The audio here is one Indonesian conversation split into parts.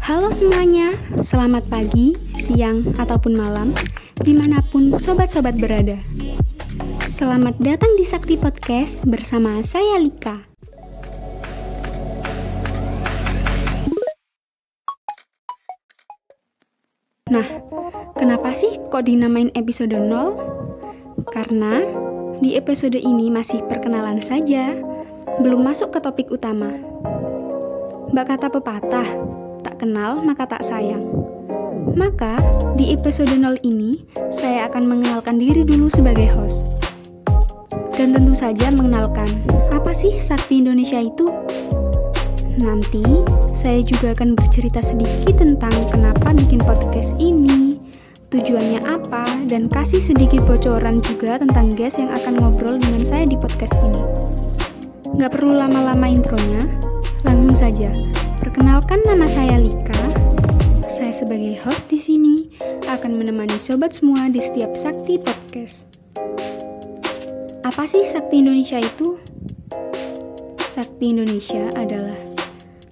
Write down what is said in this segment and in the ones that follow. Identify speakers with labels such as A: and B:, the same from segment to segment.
A: Halo semuanya, selamat pagi, siang, ataupun malam, di mana pun sobat-sobat berada. Selamat datang di Sakti Podcast bersama saya Lika. Nah, kenapa sih kok dinamain episode 0? Karena di episode ini masih perkenalan saja, belum masuk ke topik utama. Mbak kata pepatah, tak kenal maka tak sayang. Maka, di episode 0 ini, saya akan mengenalkan diri dulu sebagai host. Dan tentu saja mengenalkan, apa sih Sakti Indonesia itu? Nanti, saya juga akan bercerita sedikit tentang kenapa bikin podcast ini, tujuannya apa, dan kasih sedikit bocoran juga tentang guest yang akan ngobrol dengan saya di podcast ini. Nggak perlu lama-lama intronya, langsung saja. Perkenalkan nama saya Lika. Saya sebagai host di sini akan menemani sobat semua di setiap Sakti Podcast. Apa sih Sakti Indonesia itu? Sakti Indonesia adalah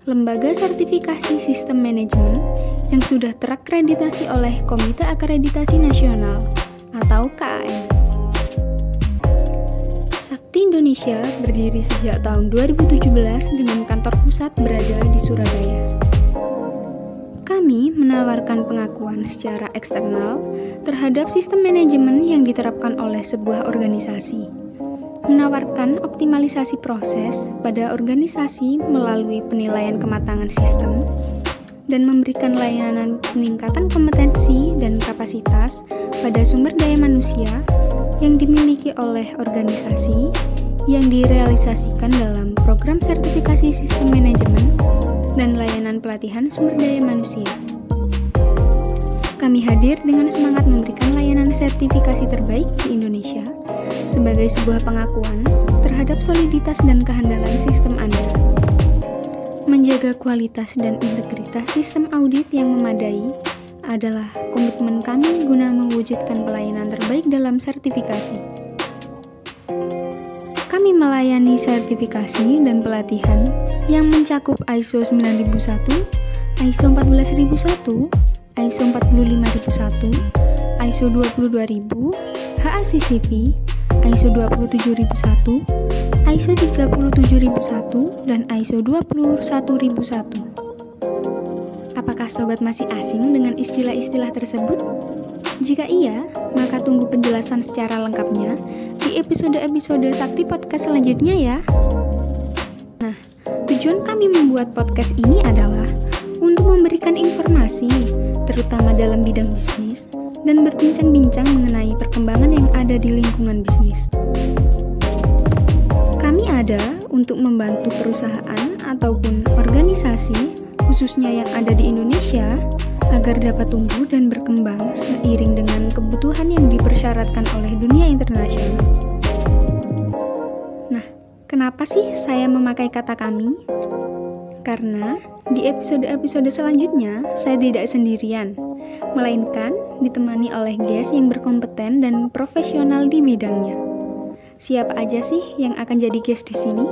A: lembaga sertifikasi sistem manajemen yang sudah terakreditasi oleh Komite Akreditasi Nasional atau KAN. Indonesia berdiri sejak tahun 2017 dengan kantor pusat berada di Surabaya. Kami menawarkan pengakuan secara eksternal terhadap sistem manajemen yang diterapkan oleh sebuah organisasi menawarkan optimalisasi proses pada organisasi melalui penilaian kematangan sistem dan memberikan layanan peningkatan kompetensi dan kapasitas pada sumber daya manusia yang dimiliki oleh organisasi yang direalisasikan dalam program sertifikasi sistem manajemen dan layanan pelatihan sumber daya manusia. Kami hadir dengan semangat memberikan layanan sertifikasi terbaik di Indonesia sebagai sebuah pengakuan terhadap soliditas dan kehandalan sistem Anda. Menjaga kualitas dan integritas sistem audit yang memadai adalah komitmen kami guna mewujudkan pelayanan terbaik dalam sertifikasi. Melayani sertifikasi dan pelatihan yang mencakup ISO 9001, ISO 14001, ISO 45001, ISO 22000, HACCP, ISO 27001, ISO 37001, dan ISO 21001. Apakah sobat masih asing dengan istilah-istilah tersebut? Jika iya, maka tunggu penjelasan secara lengkapnya episode-episode Sakti Podcast selanjutnya ya. Nah, tujuan kami membuat podcast ini adalah untuk memberikan informasi, terutama dalam bidang bisnis, dan berbincang-bincang mengenai perkembangan yang ada di lingkungan bisnis. Kami ada untuk membantu perusahaan ataupun organisasi, khususnya yang ada di Indonesia, agar dapat tumbuh dan berkembang seiring dengan kebutuhan yang dipersyaratkan oleh dunia internasional. Kenapa sih saya memakai kata kami? Karena di episode-episode selanjutnya saya tidak sendirian, melainkan ditemani oleh guest yang berkompeten dan profesional di bidangnya. Siapa aja sih yang akan jadi guest di sini?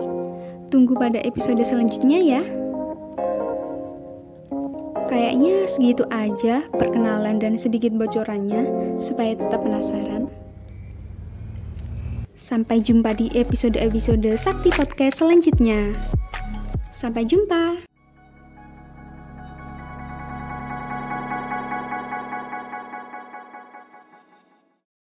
A: Tunggu pada episode selanjutnya ya. Kayaknya segitu aja perkenalan dan sedikit bocorannya supaya tetap penasaran. Sampai jumpa di episode-episode Sakti Podcast selanjutnya. Sampai jumpa.